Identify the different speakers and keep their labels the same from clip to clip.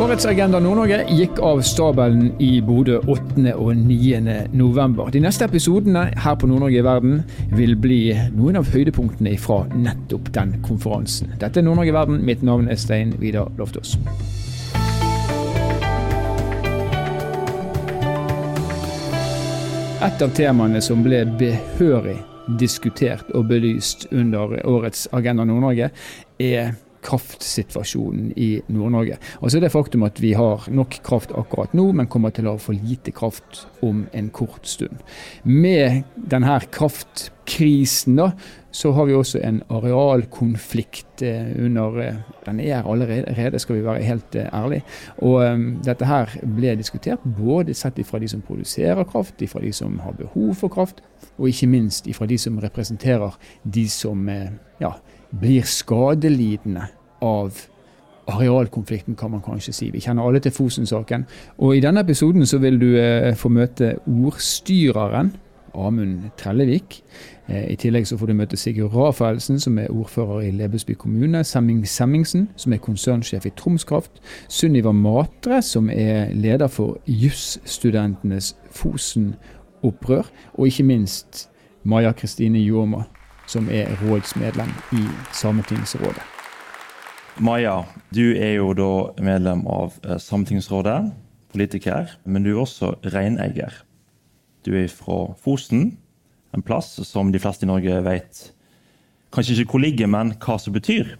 Speaker 1: Årets Agenda Nord-Norge gikk av stabelen i Bodø 8. og 9. november. De neste episodene her på Nord-Norge i verden vil bli noen av høydepunktene fra nettopp den konferansen. Dette er Nord-Norge i verden. Mitt navn er Stein Vidar Loftaas. Et av temaene som ble behørig diskutert og belyst under årets Agenda Nord-Norge, er kraftsituasjonen i Nord-Norge. Og så er det faktum at vi har nok kraft akkurat nå, men kommer til å ha for lite kraft om en kort stund. Med denne kraftkrisen da, så har vi også en arealkonflikt eh, under eh, Den er allerede, skal vi være helt eh, ærlige. Og um, dette her ble diskutert både sett ifra de som produserer kraft, ifra de som har behov for kraft, og ikke minst ifra de som representerer de som ja, blir skadelidende av arealkonflikten, kan man kanskje si. Vi kjenner alle til Fosen-saken. Og I denne episoden så vil du eh, få møte ordstyreren, Amund Trellevik. Eh, I tillegg så får du møte Sigurd Rafaelsen, som er ordfører i Lebesby kommune. Semming Semmingsen, som er konsernsjef i Tromskraft. Sunniva Matre, som er leder for jusstudentenes Fosen-opprør. Og ikke minst Maja Kristine Jåma, som er rådsmedlem i Sametingsrådet.
Speaker 2: Maja, du er jo da medlem av eh, Sametingsrådet, politiker, men du er også reineier. Du er fra Fosen, en plass som de fleste i Norge vet kanskje ikke hvor ligger, men hva som betyr.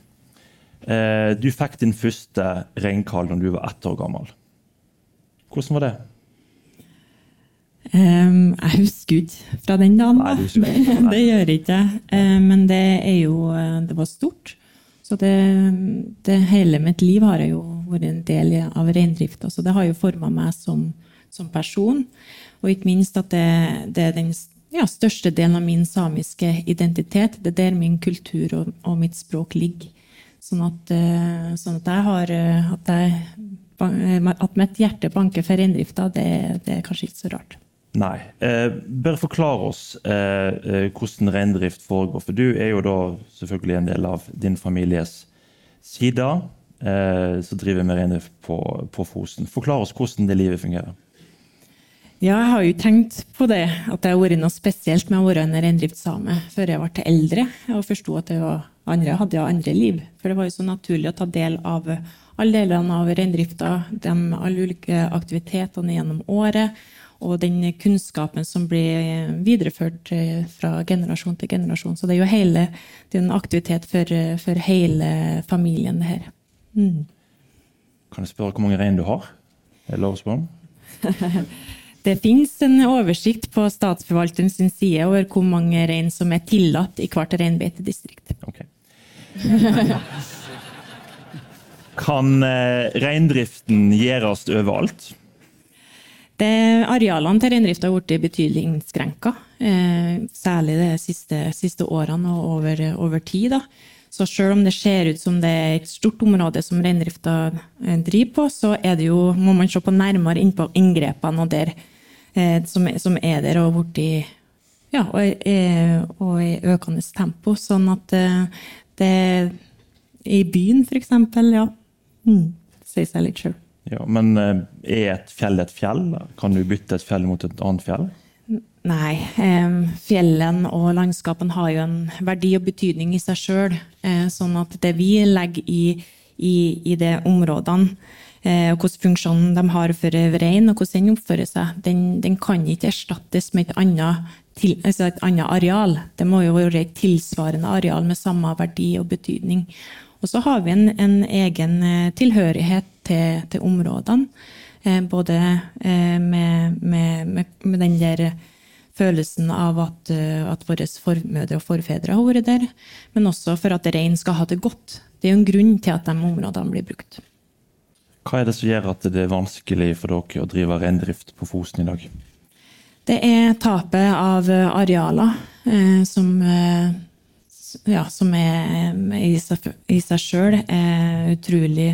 Speaker 2: Eh, du fikk din første reinkalv når du var ett år gammel. Hvordan var det?
Speaker 3: Um, jeg husker ikke fra den dagen, da. Nei, det gjør jeg ikke. Uh, men det er jo eh, Det var stort. Så det, det, hele mitt liv har jeg jo vært en del av reindrifta. Så det har jo forma meg som, som, person. Og ikke minst at det, det er den ja, største delen av min samiske identitet. Det er der min kultur og, og mitt språk ligger. Sånn at, uh, sånn at jeg har at, jeg, at mitt hjerte banker for reindrifta, det, det er kanskje ikke så rart.
Speaker 2: Nei. Eh, bare forklare oss eh, eh, hvordan reindrift foregår. For du er jo da selvfølgelig en del av din families side eh, som driver med reindrift på, på, Fosen. Forklar oss hvordan det livet fungerer.
Speaker 3: Ja, jeg har jo tenkt på det, at det har vært noe spesielt med å være en reindriftssame før jeg ble eldre og forsto at det var andre hadde andre liv. For det var jo så naturlig å ta del av alle delene av reindrifta, alle ulike aktivitetene gjennom året og den kunnskapen som blir videreført eh, fra generasjon til generasjon. Så det er jo hele, det er en aktivitet for, for, hele familien, det her. Mm.
Speaker 2: Kan jeg spørre hvor mange rein du har? Er det lov å spørre?
Speaker 3: det finnes en oversikt på statsforvalterens side over hvor mange rein som er tillatt i hvert reinbeitedistrikt.
Speaker 2: Okay. kan eh, reindriften gjøres overalt?
Speaker 3: Det, arealene til reindrifta har blitt betydelig innskrenka, eh, særlig de siste, siste, årene og over, over tid. Da. Så selv om det ser ut som det er et stort område som reindrifta eh, driver på, så jo, må man se på nærmere inn på inngrepene og der, eh, som, som, er der og blitt ja, og, eh, og i økende tempo. Sånn at det, det I byen, for eksempel, ja. Mm, sier seg litt sjøl.
Speaker 2: Ja, men eh, er et fjell et fjell? Kan du bytte et fjell mot et annet fjell?
Speaker 3: Nei. Fjellene og landskapene har jo en verdi og betydning i seg sjøl. Eh, sånn at det vi legger i, i, i de områdene, eh, og hvilken funksjon de har for rein, og hvordan den oppfører seg, den, den kan ikke erstattes med et annet, til, altså et annet areal. Det må jo være et tilsvarende areal med samme verdi og betydning. Og så har vi en, en egen tilhørighet til, til områdene. Eh, både eh, med, med, med, med, den der følelsen av at, eh, at våre formødre og forfedre har vært der, men også for at rein skal ha det godt. Det er jo en grunn til at de områdene blir brukt.
Speaker 2: Hva er det som gjør at det er vanskelig for dere å drive reindrift på Fosen i dag?
Speaker 3: Det er tapet av arealer eh, som, eh, ja, som er, i seg, i seg sjøl utrolig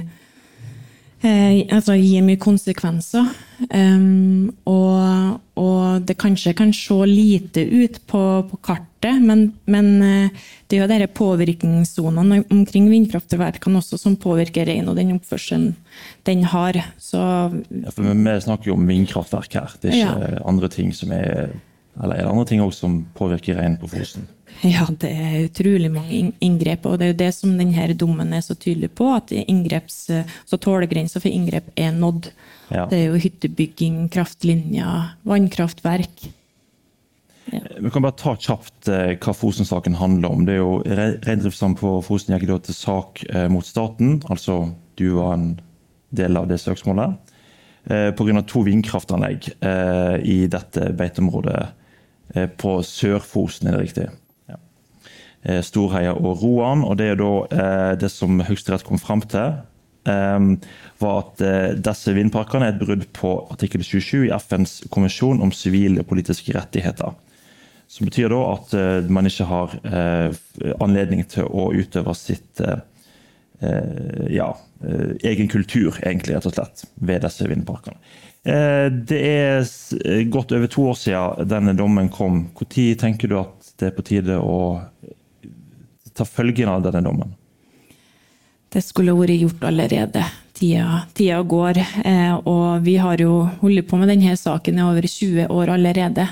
Speaker 3: eh, altså gir mye konsekvenser. Um, og, og, det kanskje kan se lite ut på, på kartet, men, men, eh, det er jo disse påvirkningssonene omkring vindkraftverkene også som påvirker reinen og den oppførselen den har. Så,
Speaker 2: ja, for vi snakker jo om vindkraftverk her, det er ikke ja. andre ting som er eller er det andre ting som påvirker reinen på Fosen?
Speaker 3: Ja, det er utrolig mange inngrep. Og det er jo det som denne dommen er så tydelig på, at inngreps, så tålegrensa for inngrep er nådd. Ja. Det er jo hyttebygging, kraftlinjer, vannkraftverk.
Speaker 2: Ja. Vi kan bare ta kjapt eh, hva Fosen-saken handler om. Det er jo Reindriftssamene på Fosen gikk da til sak eh, mot staten, altså du var en del av det søksmålet, eh, pga. to vindkraftanlegg i dette beiteområdet på Sør-Fosen, er det riktig? Ja. Storheia og Roan. og Det er da eh, det som Høyesterett kom fram til, eh, var at disse vindparkene er et brudd på artikkel 27 i FNs konvensjon om sivile og politiske rettigheter. Som betyr da at man ikke har anledning til å utøve sitt ja, egen kultur, egentlig, rett og slett, ved disse vindparkene. Det er godt over to år siden denne dommen kom. Når tenker du at det er på tide å ta følgen av denne dommen?
Speaker 3: Det skulle vært gjort allerede. Tida, tida går. Eh, og vi har jo holdt på med denne saken i over 20 år allerede.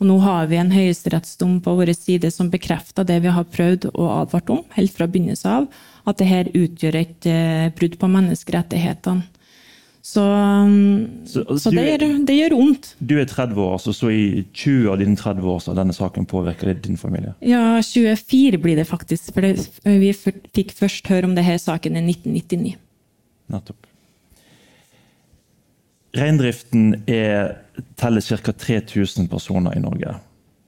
Speaker 3: Og nå har vi en høyesterettsdom på vår side som bekrefter det vi har prøvd og advart om helt fra begynnelsen av, at dette utgjør et eh, brudd på menneskerettighetene. Så, så, så det, gjør, det, gjør vondt.
Speaker 2: Du er 30 år, så, så i 20 av dine 30 år så har denne saken påvirket din familie?
Speaker 3: Ja, 24 blir det faktisk. For det, vi fikk først høre om denne saken i 1999.
Speaker 2: Nettopp. Reindriften er, teller ca. 3000 personer i Norge.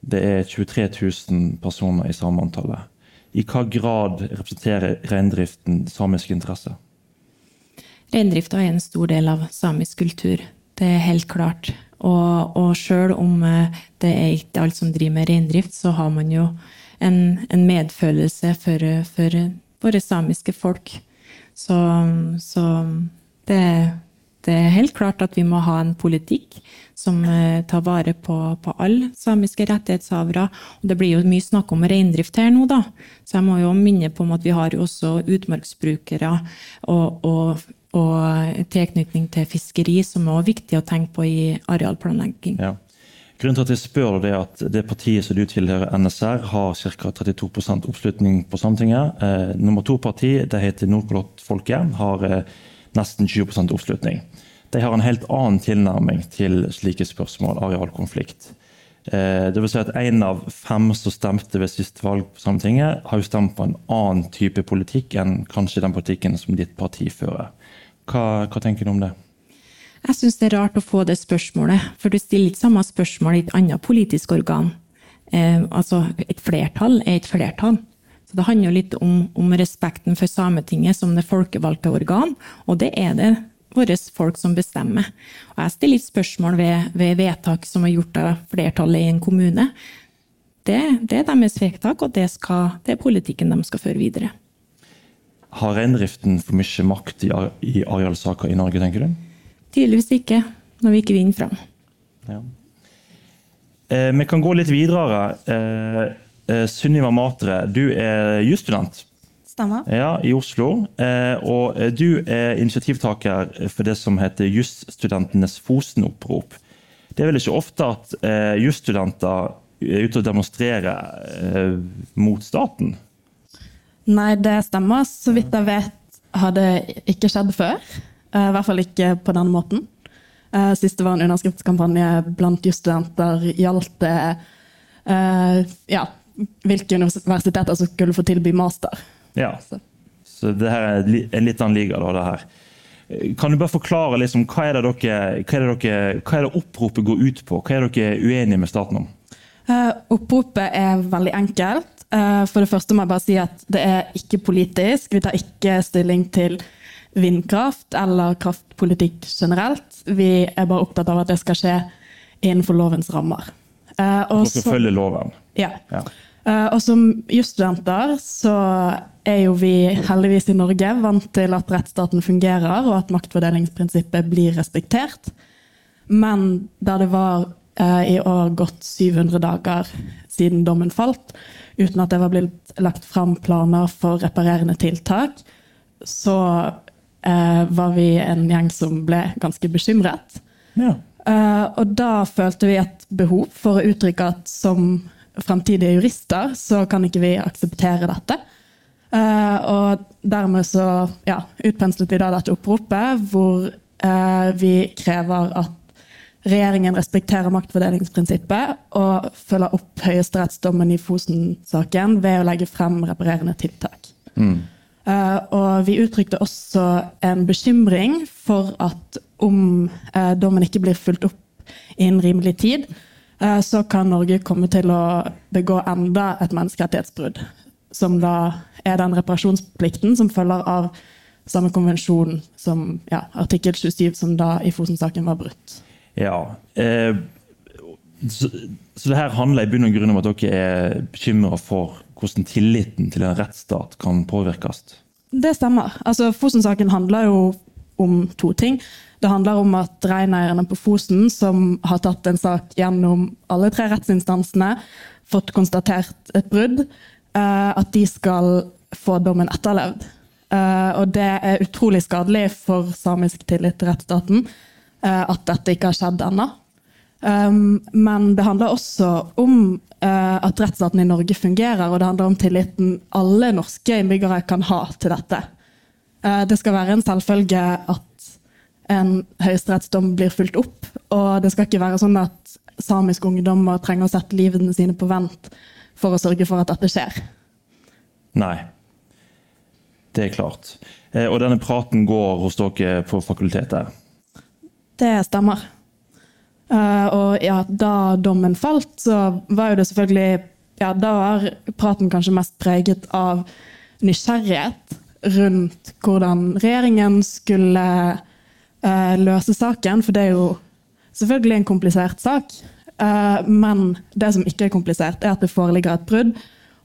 Speaker 2: Det er 23 000 personer i samme antallet. I hva grad representerer reindriften samiske interesser?
Speaker 3: Reindrifta er en stor del av samisk kultur. Det er helt klart. Og, og sjøl om eh, det er ikke alt som driver med reindrift, så har man jo en, en medfølelse for, for, våre samiske folk. Så, så det, det, er helt klart at vi må ha en politikk som eh, tar vare på, på alle samiske rettighetshavere. Og det blir jo mye snakk om reindrift her nå, da. Så jeg må jo minne på at vi har også utmarksbrukere og, og og tilknytning til fiskeri, som er viktig å tenke på i arealplanlegging. Ja.
Speaker 2: Grunnen til at jeg spør det er at det partiet som du tilhører, NSR, har ca. 32% oppslutning på Sametinget. Eh, nummer to-parti, det heter Nordkalottfolket, har eh, nesten 20% oppslutning. De har en helt annen tilnærming til slike spørsmål, arealkonflikt. Eh, det vil si at En av fem som stemte ved siste valg på Sametinget, har jo stemt på en annen type politikk enn kanskje den politikken som ditt parti fører. Hva, hva tenker du om det?
Speaker 3: Jeg syns det er rart å få det spørsmålet, for du stiller ikke samme spørsmål i et annet politisk organ. Eh, altså, et flertall er et flertall. Så Det handler jo litt om, om, respekten for Sametinget som det folkevalgte organ, og det er det våre folk som bestemmer. Og Jeg stiller litt spørsmål ved, ved, vedtak som er gjort av flertallet i en kommune. Det, det er deres vedtak, og det, skal, det er politikken de skal føre videre.
Speaker 2: Har reindriften for mye makt i, i arealsaker i Norge, tenker du?
Speaker 3: Tydeligvis ikke, når vi ikke vinner fram. Ja.
Speaker 2: Eh, vi kan gå litt videre. Eh, Sunniva Matre, du er jusstudent.
Speaker 4: Stemmer.
Speaker 2: Ja, I Oslo. Eh, og du er initiativtaker for det som heter Jusstudentenes Fosen-opprop. Det er vel ikke ofte at eh, jusstudenter er ute og demonstrerer eh, mot staten?
Speaker 4: Nei, det stemmer. Så vidt jeg vet har det ikke skjedd før. I hvert fall ikke på denne måten. Sist det var en underskriftskampanje blant jusstudenter, gjaldt det ja, hvilke universiteter som skulle få tilby master.
Speaker 2: Ja, så, så det her er en litt annen liga, da, det her. Kan du bare forklare liksom, hva, er det dere, hva, er det dere, hva er det oppropet går ut på? Hva er dere uenige med staten om?
Speaker 4: oppropet er veldig enkelt. Uh, for det første må jeg bare si at det er ikke politisk. Vi tar ikke stilling til vindkraft eller kraftpolitikk generelt. Vi er bare opptatt av at det skal skje innenfor lovens rammer.
Speaker 2: Uh, og skal følger loven.
Speaker 4: Ja. ja. Uh, og som jusstudenter så er jo vi heldigvis i Norge vant til at rettsstaten fungerer, og at maktfordelingsprinsippet blir respektert. Men da det var uh, i år gått 700 dager siden dommen falt, uten at det var blitt lagt fram planer for reparerende tiltak, så uh, var vi en gjeng som ble ganske bekymret.
Speaker 2: Ja.
Speaker 4: Eh, og da følte vi et behov for å uttrykke at som fremtidige jurister så kan ikke vi akseptere dette. Eh, og dermed så ja, utpenslet vi da dette oppropet hvor eh, vi krever at regjeringen respekterer maktfordelingsprinsippet og følger opp høyesterettsdommen i Fosen-saken ved å legge frem reparerende tiltak. Eh, og vi uttrykte også en bekymring for at om eh, dommen ikke blir fulgt opp innen rimelig tid, eh, så kan Norge komme til å begå enda et menneskerettighetsbrudd. Som da er den reparasjonsplikten som følger av samme konvensjon som ja, artikkel 27, som da i Fosen-saken var brutt.
Speaker 2: Ja. Eh, så, så det her handler i bunn og grunn om at dere er bekymra for hvordan tilliten til en rettsstat kan påvirkes?
Speaker 4: Det stemmer. Altså, Fosen-saken handler jo om to ting. Det handler om at reineierne på Fosen, som har tatt en sak gjennom alle tre rettsinstansene, fått konstatert et brudd, eh, at de skal få dommen etterlevd. Eh, og det er utrolig skadelig for samisk tillit til rettsstaten eh, at dette ikke har skjedd ennå. Um, men det handler også om at rettsstaten i Norge fungerer, og det handler om tilliten alle norske innbyggere kan ha til dette. Uh, det skal være en selvfølge at en høyesterettsdom blir fulgt opp, og det skal ikke være sånn at samiske ungdommer trenger å sette livene sine på vent for å sørge for at dette skjer.
Speaker 2: Nei. Det er klart. Eh, og denne praten går hos dere på fakultetet?
Speaker 4: Det stemmer. Uh, og ja, da dommen falt, så var jo det selvfølgelig ja, Da var praten kanskje mest preget av nysgjerrighet rundt hvordan regjeringen skulle eh, løse saken. For det er jo selvfølgelig en komplisert sak. Eh, men det som ikke er komplisert, er at det foreligger et brudd,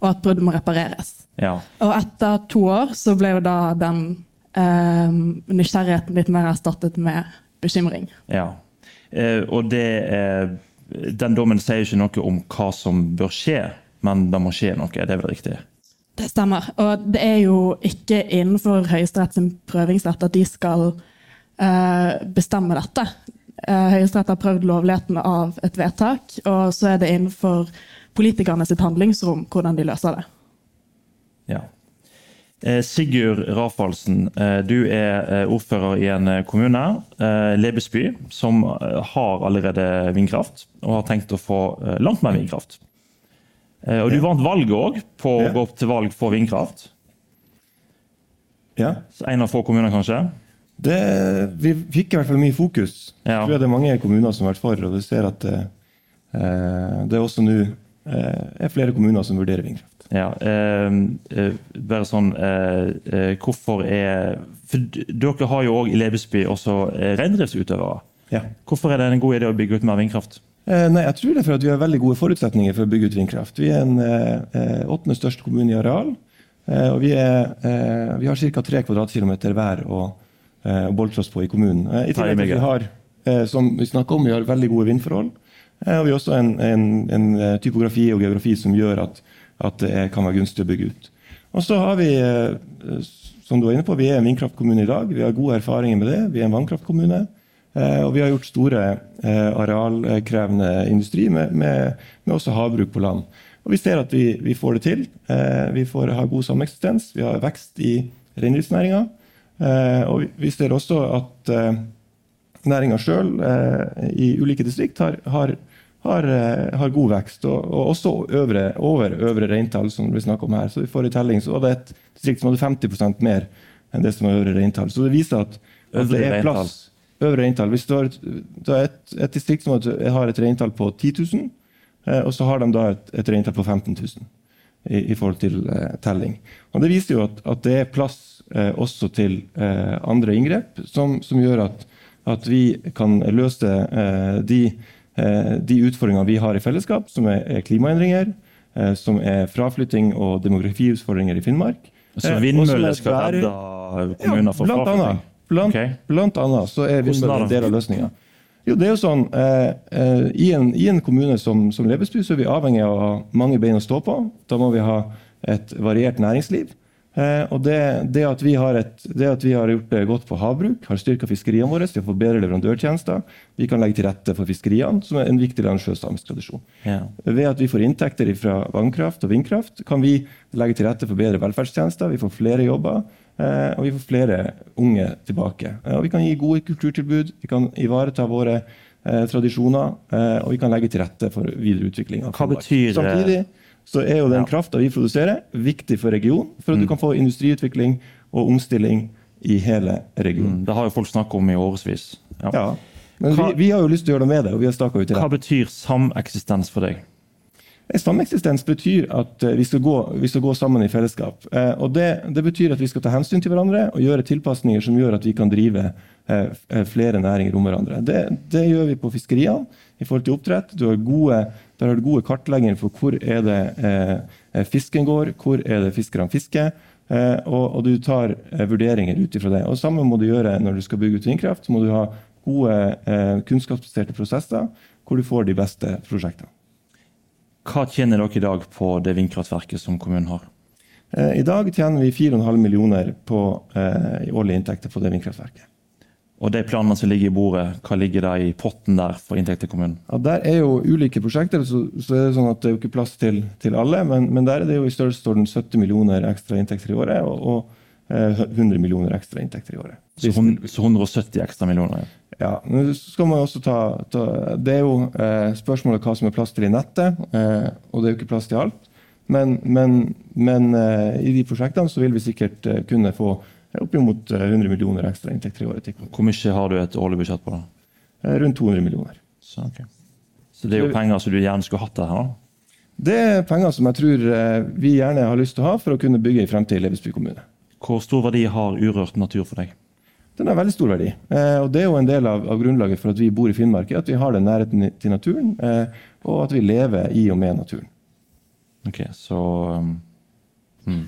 Speaker 4: og at bruddet må repareres.
Speaker 2: Ja.
Speaker 4: Og etter to år så ble jo da den nysgjerrigheten litt mer erstattet med bekymring.
Speaker 2: ja. Eh, og det eh, Den dommen sier ikke noe om hva som bør skje, men det må skje noe. Det er vel riktig?
Speaker 4: Det stemmer. Og det er jo ikke innenfor Høyesterett sin prøvingsrett at de skal eh, bestemme dette. Eh, Høyesterett har prøvd lovligheten av et vedtak, og så er det innenfor politikerne sitt handlingsrom hvordan de løser det.
Speaker 2: Ja. Eh, Sigurd Rafalsen, eh, du er ordfører i en kommune, Lebesby, som har allerede vindkraft, og har tenkt å få langt mer vindkraft. Og du vant valget òg på å gå opp til valg for vindkraft.
Speaker 5: Ja.
Speaker 2: En av få kommuner, kanskje?
Speaker 5: Det, vi fikk i hvert fall mye fokus.
Speaker 2: Ja.
Speaker 5: Jeg tror det er mange kommuner som har vært for, og vi ser at det, det er også nå er flere kommuner som vurderer vindkraft.
Speaker 2: Ja, eh, eh, bare sånn eh, eh, Hvorfor er For dere har jo òg i Lebesby også eh, reindriftsutøvere.
Speaker 5: Ja.
Speaker 2: Hvorfor er det en god idé å bygge ut mer vindkraft?
Speaker 5: Eh, nei, jeg tror det er for at Vi har veldig gode forutsetninger for å bygge ut vindkraft. Vi er en eh, åttende største kommune i areal. Eh, og vi, er, eh, vi har ca. 3 kvadratkilometer hver å, å boltre oss på i kommunen. I tillegg til vi har som vi om, vi har veldig gode vindforhold. og vi har også en, en, en typografi og geografi som gjør at at det kan være gunstig å bygge ut. Og så har vi, eh, som du var inne på, vi er en vindkraftkommune i dag. Vi har gode erfaringer med det. Vi er en vannkraftkommune. Eh, og vi har gjort store eh, arealkrevende industri med, med, med også havbruk på land. Og vi ser at vi, vi får det til. Vi får ha god sameksistens. Vi har vekst i reindriftsnæringa. Og vi ser også at næringa sjøl i ulike distrikt har, har har, eh, har, god vekst. Og, og også øvre, over øvre reintall, som vi snakker om her. Så vi får i telling så var det et distrikt som hadde 50% mer enn det som var øvre reintall. Så det viser at, at det er plass. Øvre reintall. Hvis du har et, et, et distrikt som har et reintall på 10 000, eh, og så har de da et, et reintall på 15 000 i, i forhold til eh, telling. Og Det viser jo at, at det er plass eh, også til eh, andre inngrep, som, som gjør at, at, vi kan løse eh, de Eh, de utfordringene vi har i fellesskap, som er klimaendringer, eh, som er fraflytting og demografiutfordringer i Finnmark,
Speaker 2: Så vindmøller skal redde kommuner
Speaker 5: for
Speaker 2: fraflytting?
Speaker 5: Blant,
Speaker 2: okay.
Speaker 5: blant annet så er vindmøller en del av løsninga. Jo, det er jo sånn, eh, eh, i, en, I en kommune som, som Lebesby så er vi avhengig av å ha mange bein å stå på. Da må vi ha et variert næringsliv. Eh, og det, det, at vi har et, det at vi har gjort det godt på havbruk, har styrka fiskeriene våre, vi har bedre leverandørtjenester, vi kan legge til rette for fiskeriene, som er en viktig del av en sjøsamisk tradisjon.
Speaker 2: Ja.
Speaker 5: Ved at vi får inntekter fra vannkraft og vindkraft, kan vi legge til rette for bedre velferdstjenester, vi får flere jobber, og vi får flere unge tilbake. Eh, og vi kan gi gode kulturtilbud, vi kan ivareta våre eh, tradisjoner, eh, og vi kan legge til rette for videre utvikling. av
Speaker 2: Hva betyr, eh,
Speaker 5: Samtidig så er jo den
Speaker 2: Ja.
Speaker 5: krafta vi produserer, viktig for regionen, for at du kan få industriutvikling og omstilling i hele regionen.
Speaker 2: Mm, Det har jo folk snakket om i årevis. Ja.
Speaker 5: Ja. Men vi,
Speaker 2: Hva-
Speaker 5: vi har jo lyst til å gjøre noe med det, og vi har ut i det.
Speaker 2: Hva betyr sameksistens for deg?
Speaker 5: Sameksistens betyr at eh, vi skal gå, vi skal gå sammen i fellesskap. Eh, og det, det, betyr at vi skal ta hensyn til hverandre og gjøre tilpasninger som gjør at vi kan drive eh, flere næringer om hverandre. Det, det gjør vi på fiskeriene i forhold til oppdrett. Du har gode, der har du gode kartlegginger for hvor er det eh, fisken går, hvor er det fiskerne fisker. Eh, og, og du tar eh, vurderinger ut ifra det. Og Samme må du gjøre når du skal bygge ut vindkraft. Må du ha gode kunnskapsbaserte prosesser hvor du får de beste prosjektene.
Speaker 2: Hva tjener dere i dag på det vindkraftverket som kommunen har?
Speaker 5: Eh, I dag tjener vi 4,5 millioner på, eh, i årlige inntekter på det vindkraftverket.
Speaker 2: Og de planene som ligger i bordet, hva ligger da i potten der for inntekt til kommunen?
Speaker 5: Ja, der er jo ulike prosjekter, så, så er det sånn at det er jo ikke plass til, til alle. Men, men der er det jo i størrelsesorden 70 millioner ekstra inntekter i året, og, og eh, 100 millioner ekstra inntekter i året.
Speaker 2: Så, så 170 ekstra millioner. ja.
Speaker 5: Ja, men så skal man også ta, ta Det er jo eh, spørsmålet hva som er plass til i nettet, eh, og det er jo ikke plass til alt. Men, men, men eh, i de prosjektene så vil vi sikkert eh, kunne få oppimot eh, 100 millioner ekstra inntekter i året.
Speaker 2: Hvor mye har du et årlig budsjett på? da?
Speaker 5: Eh, rundt 200 millioner.
Speaker 2: Så, okay. så det er jo penger som du gjerne skulle hatt der. da?
Speaker 5: Det er penger som jeg tror eh, vi gjerne har lyst til å ha for å kunne bygge i fremtid i Lebesby kommune.
Speaker 2: Hvor stor verdi har urørt natur for deg?
Speaker 5: Den har veldig stor verdi. Eh, og Det er jo en del av, av grunnlaget for at vi bor i Finnmark, at vi har den nærheten til naturen, eh, og at vi lever i og med naturen.
Speaker 2: Ok, så um, hmm.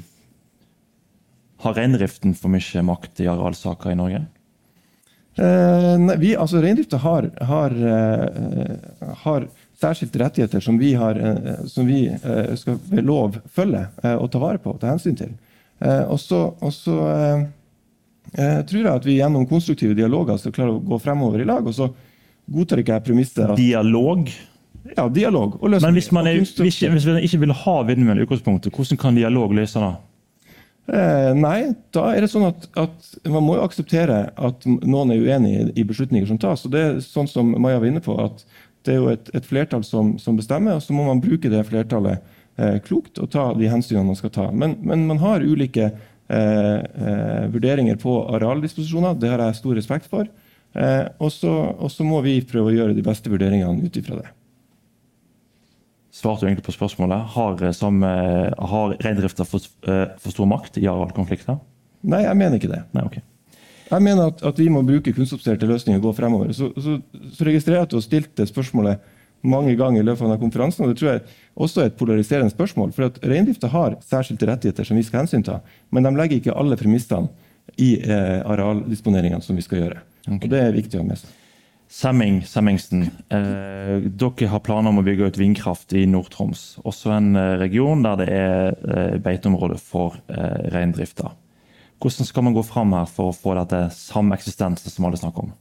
Speaker 2: Har reindriften for mye makt i arealsaker i Norge?
Speaker 5: Eh, nei, vi, altså Reindrifta har, har, eh, har særskilte rettigheter som vi, har, eh, som vi eh, skal ved lov følge og ta vare på og ta hensyn til. Eh, og så, eh, eh, tror jeg at vi gjennom konstruktive dialoger skal klare å gå fremover i lag. Og så godtar ikke jeg premisset at
Speaker 2: Dialog?
Speaker 5: ja, dialog og.
Speaker 2: Men hvis man, er, hvis, hvis man ikke vil ha vindmøller i utgangspunktet, hvordan kan dialog løse det?
Speaker 5: Eh, nei, da er det sånn at, at man må jo akseptere at noen er uenig i, i beslutninger som tas. og Det er sånn som Maja var inne på, at det er jo et, et flertall som, som bestemmer, og så må man bruke det flertallet eh, klokt og ta de hensynene man skal ta. Men, men man har ulike vurderinger på arealdisposisjoner, det har jeg stor respekt for. Eh, og så må vi prøve å gjøre de beste vurderingene ut ifra det.
Speaker 2: Svarte du egentlig på spørsmålet. Har, eh, samme, har reindrifta for, eh, for stor makt i arealkonflikter?
Speaker 5: Nei, jeg mener ikke det.
Speaker 2: Nei, okay.
Speaker 5: Jeg mener at, at vi må bruke kunnskapsbaserte løsninger og gå fremover. Så, så, så registrerer jeg at du har stilt det spørsmålet mange ganger i løpet av denne konferansen. og Det tror jeg også er et polariserende spørsmål. for at Reindrifta har særskilte rettigheter som vi skal hensynta, men de legger ikke alle premissene i eh, arealdisponeringene som vi skal gjøre. Og Det er viktig å ha med seg.
Speaker 2: Semming, Semmingsen. Eh, dere har planer om å bygge ut vindkraft i Nord-Troms. Også en eh, region der det er eh, beiteområde for eh, reindrifta. Hvordan skal man gå fram her for å få dette sameksistensen som alle snakker om?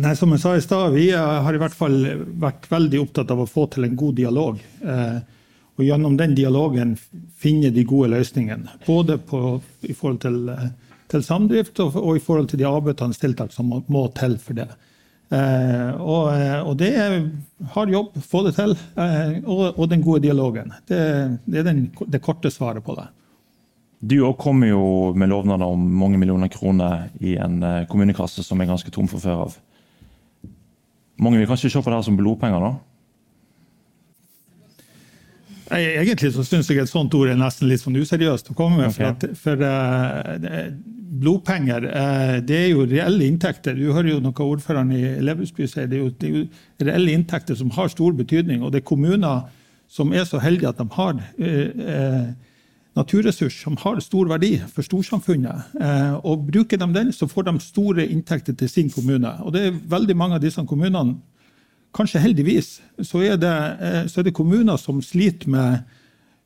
Speaker 6: Nei, Som jeg sa i stad, vi har i hvert fall vært veldig opptatt av å få til en god dialog. Eh, og gjennom den dialogen finne de gode løsningene. Både på, i forhold til, eh, til samdrift og, og i forhold til de avbøtende tiltak som må, må til for det. Eh, og, eh, og det er hard jobb, få det til. Eh, og, og den gode dialogen. Det, det er den, det korte svaret på det.
Speaker 2: Du òg kommer jo med lovnader om mange millioner kroner i en kommunekasse som er ganske tom for før av. Mange vil kanskje se på det her som blodpenger, da?
Speaker 6: Nei, Egentlig så syns jeg et sånt ord er nesten litt sånn useriøst å komme med.
Speaker 2: Okay.
Speaker 6: For, at, for uh, blodpenger uh, det er jo reelle inntekter. Du hører jo noe ordføreren i Leverby sier. Det det er jo reelle inntekter som har stor betydning. Og det er kommuner som er så heldige at de har uh, naturressurs som har stor verdi for storsamfunnet. Eh, og Bruker de den, så får de store inntekter til sin kommune. Og det er veldig mange av disse kommunene, kanskje heldigvis, så er det, eh, så er det kommuner som sliter med,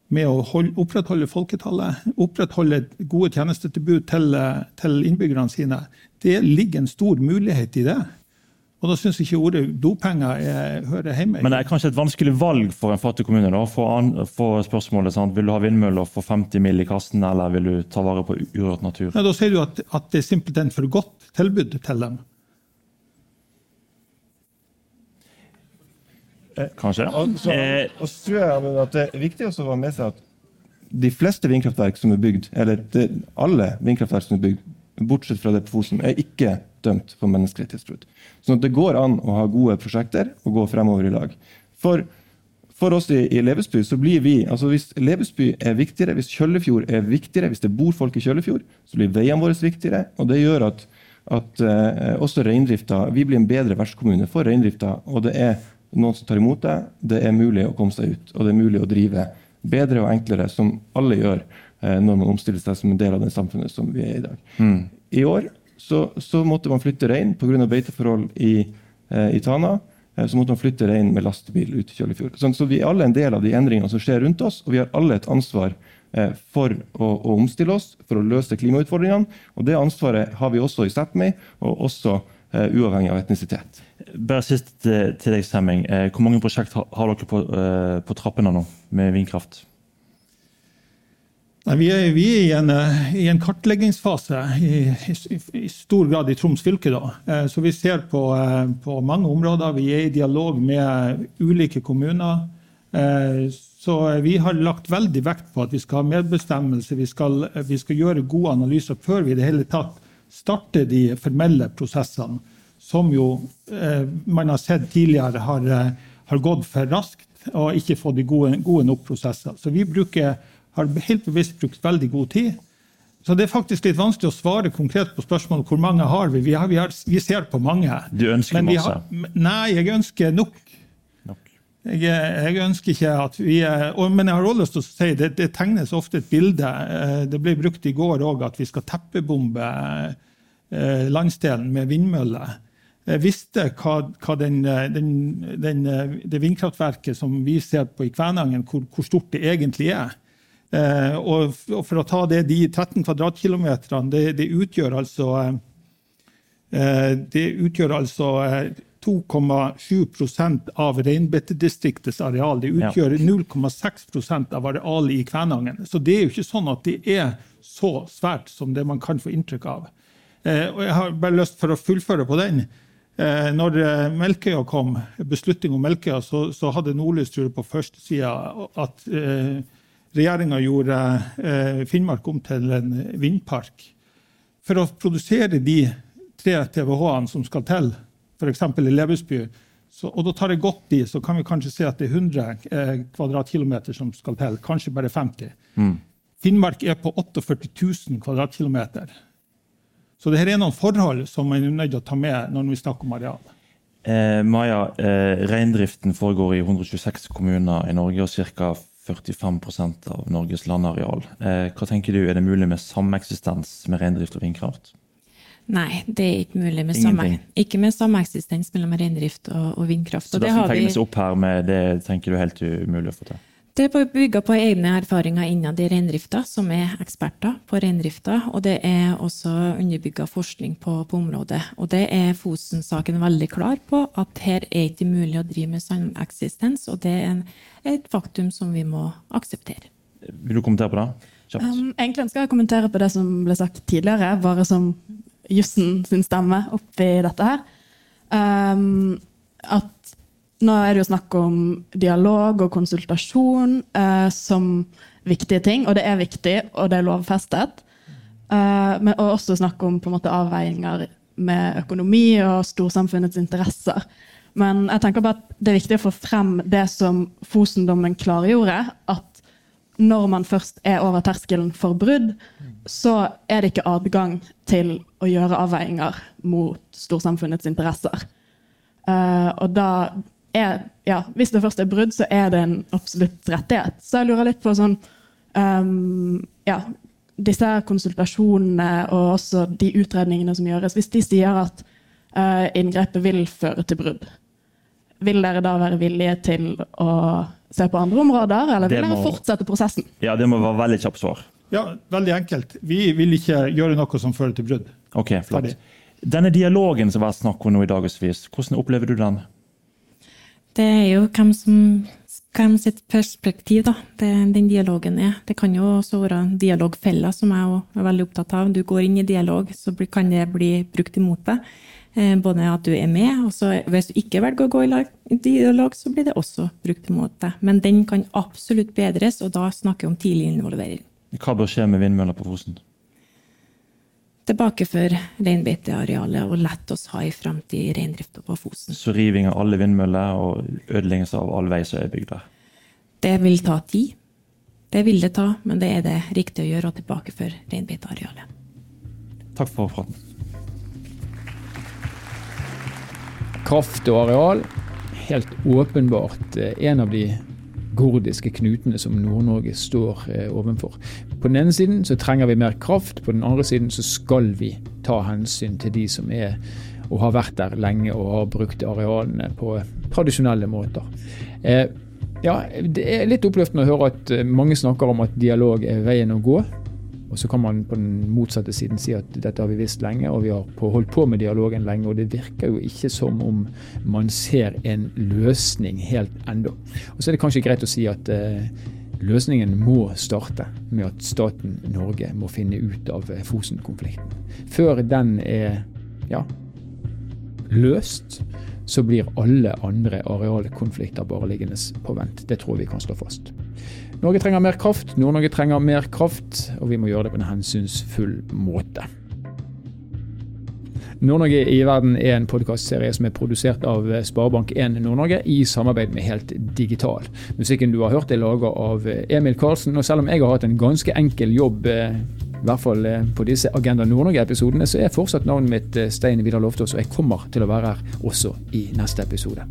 Speaker 6: med å holde, opprettholde folketallet, opprettholde gode tjenestetilbud til, eh, til innbyggerne sine. Det ligger en stor mulighet i det. Og da syns ikke ordet dopenger er, hører hjemme.
Speaker 2: Men det er kanskje et vanskelig valg for en fattig kommune? da, For spørsmålet sant? Vil du ha vindmøller for 50 mill. i kassen, eller vil du ta vare på urørt natur?
Speaker 6: Ja, da sier du at, at det er simpelthen for godt tilbud til dem.
Speaker 2: Kanskje.
Speaker 5: Og så,
Speaker 2: Eh,
Speaker 5: og så tror jeg at det er viktig å ha med seg at de fleste vindkraftverk som er bygd, eller det, alle vindkraftverk som er bygd, bortsett fra det på Fosen, er ikke dømt for menneskerettighetsbrudd. Så det går an å ha gode prosjekter og gå fremover i lag. For, for oss i, i Levesby så blir vi, altså Hvis Levesby er viktigere, hvis Kjøllefjord er viktigere, hvis det bor folk i Kjøllefjord, så blir veiene våre viktigere. og Det gjør at, at eh, også reindrifta Vi blir en bedre vertskommune for reindrifta. Og det er noen som tar imot deg. Det er mulig å komme seg ut, og det er mulig å drive bedre og enklere, som alle gjør når man omstiller seg som en del av det samfunnet som vi er i dag. I år så, så måtte man flytte rein pga. beiteforhold i, eh, i Tana. eh, Så måtte man flytte rein med lastebil ut i Kjøllefjord. Sånn, så vi er alle en del av de endringene som skjer rundt oss, og vi har alle et ansvar eh, for å, å omstille oss, for å løse klimautfordringene. Og det ansvaret har vi også i Sápmi, og også eh, uavhengig av etnisitet.
Speaker 2: bare sist til, deg, Semming. Eh, hvor mange prosjekt har, har dere på, eh, på trappene nå med vindkraft?
Speaker 6: Nei, vi, er, vi er i en, eh, i en kartleggingsfase i, i, i, stor grad i Troms fylke. Da. Eh, Så vi ser på, eh, på mange områder. Vi er i dialog med ulike kommuner. Så vi har lagt veldig vekt på at vi skal ha medbestemmelse. Vi skal, vi skal gjøre gode analyser før vi i det hele tatt starter de formelle prosessene, som jo man har sett tidligere har, har gått for raskt og ikke fått de gode, gode nok prosesser. Så vi bruker har helt bevisst brukt veldig god tid. Så det er faktisk litt vanskelig å svare konkret på spørsmålet hvor mange har vi. Vi, har, vi, har, vi ser på mange.
Speaker 2: Du ønsker
Speaker 6: Men vi
Speaker 2: masse?
Speaker 6: har- nei, jeg ønsker nok.
Speaker 2: Nok.
Speaker 6: Jeg, jeg ønsker ikke at vi er, og, Men jeg har også lyst til å si det, det tegnes ofte et bilde. eh, Det ble brukt i går òg at vi skal teppebombe eh, landsdelen med vindmøller. Jeg visste hva, hva den, eh, den, den, eh, det vindkraftverket som vi ser på i Kvænangen, hvor, hvor stort det egentlig er. Eh, og, for å ta det, de 13 kvadratkilometerne, det, det utgjør altså eh, eh, det utgjør altså eh, 2,7% av reinbeitedistriktets areal. Det utgjør 0,6% av arealet i Kvænangen. Så det er jo ikke sånn at det er så svært som det man kan få inntrykk av. Eh, og jeg har bare lyst for å fullføre på den. Eh, når Melkøya kom, beslutning om Melkøya, så, så hadde Nordlys tror jeg, på førstesida at eh, regjeringa gjorde eh, Finnmark om til en vindpark. For å produsere de tre TWh-ene som skal til, f.eks. i Lebesby, så, og da tar jeg godt i, så kan vi kanskje se at det er 100 eh, kvadratkilometer som skal til. Kanskje bare 50. Finnmark er på 48 000 kvadratkilometer. Så det her er noen forhold som man er nødt til å ta med når vi snakker om areal.
Speaker 2: Eh, Maja, eh, reindriften foregår i 126 kommuner i Norge og ca. 45% av Norges landareal. Eh, hva tenker du, Er det mulig med sameksistens med reindrift og vindkraft?
Speaker 3: Nei, det er ikke mulig med, samme, ikke med sameksistens mellom reindrift og, og vindkraft.
Speaker 2: Så
Speaker 3: Og
Speaker 2: det
Speaker 3: det,
Speaker 2: som
Speaker 3: tegnes vi,
Speaker 2: opp her, med det tenker du er helt umulig å få til?
Speaker 3: Det er bygga på egne erfaringer innad i reindrifta, som er eksperter på reindrifta. Og det er også underbygga forskning på, på området. Og det er Fosen-saken veldig klar på, at her er ikke mulig å drive med sameksistens. Og det er en, et faktum som vi må akseptere.
Speaker 2: Vil du kommentere på det? Kjapt.
Speaker 4: Um, egentlig ønsker jeg å kommentere på det som ble sagt tidligere, bare som jussen sin stemme oppi dette her. Um, at nå er det jo snakk om dialog og konsultasjon eh, som viktige ting, og det er viktig, og det er lovfestet. Eh, men også snakk om på en måte avveininger med økonomi og storsamfunnets interesser. Men jeg tenker bare at det er viktig å få frem det som Fosen-dommen klargjorde, at når man først er over terskelen for brudd, så er det ikke adgang til å gjøre avveininger mot storsamfunnets interesser. Uh, og da er, ja, Hvis det først er brudd, så er det en absolutt rettighet. Så jeg lurer litt på sånn um, ja, disse konsultasjonene og også de utredningene som gjøres, hvis de sier at uh, inngrepet vil føre til brudd, vil dere da være villige til å se på andre områder, eller vil
Speaker 2: må,
Speaker 4: dere fortsette prosessen?
Speaker 2: Ja, Det må være veldig kjapt svar.
Speaker 6: Ja, Veldig enkelt. Vi vil ikke gjøre noe som fører til brudd.
Speaker 2: Ok, flott. Denne dialogen som har vært snakk om nå i dagevis, hvordan opplever du den?
Speaker 3: Det er jo hvem som hvem sitt perspektiv da, det, den dialogen er. Det kan jo også være dialogfeller, som jeg er veldig opptatt av. Du går inn i dialog, så kan det bli brukt imot deg. Eh, både at du er med, og så hvis du ikke velger å gå i dialog, så blir det også brukt imot deg. Men den kan absolutt bedres, og da snakker vi om tidlig involvering.
Speaker 2: Hva bør skje med vindmøller på Fosen?
Speaker 3: Tilbakefør reinbeitearealet og lett oss ha i fremtid reindrifta på Fosen.
Speaker 2: Så riving av alle vindmøller og ødeleggelse av all vei som er bygd der?
Speaker 3: Det vil ta tid. Det vil det ta, men det er det riktig å gjøre å tilbakeføre reinbeitearealet.
Speaker 2: Takk for praten.
Speaker 1: Kraft og areal, helt åpenbart eh, en av de gordiske knutene som Nord-Norge står overfor. ovenfor. På den ene siden så trenger vi mer kraft, på den andre siden så skal vi ta hensyn til de som er og har vært der lenge og har brukt arealene på tradisjonelle måter. Eh, ja, Det er litt oppløftende å høre at eh, mange snakker om at dialog er veien å gå. Og så kan man på den motsatte siden si at dette har vi visst lenge, og vi har holdt på med dialogen lenge. Og det virker jo ikke som om man ser en løsning helt ennå. Og så er det kanskje greit å si at uh, løsningen må starte med at staten Norge må finne ut av Fosen-konflikten. Før den er ja, løst, så blir alle andre arealkonflikter bare liggende på vent. Det tror vi kan stå fast. Norge trenger mer kraft, Nord-Norge trenger mer kraft, og vi må gjøre det på en hensynsfull måte. Nord-Norge i verden er en podkastserie som er produsert av Sparebank1 Nord-Norge i samarbeid med Helt Digital. Musikken du har hørt er laga av Emil Karlsen, og selv om jeg har hatt en ganske enkel jobb eh, i hvert fall eh, på disse Agenda Nord-Norge-episodene, så er fortsatt navnet mitt eh, Stein Vidar Loftaas, og jeg kommer til å være her også i neste episode.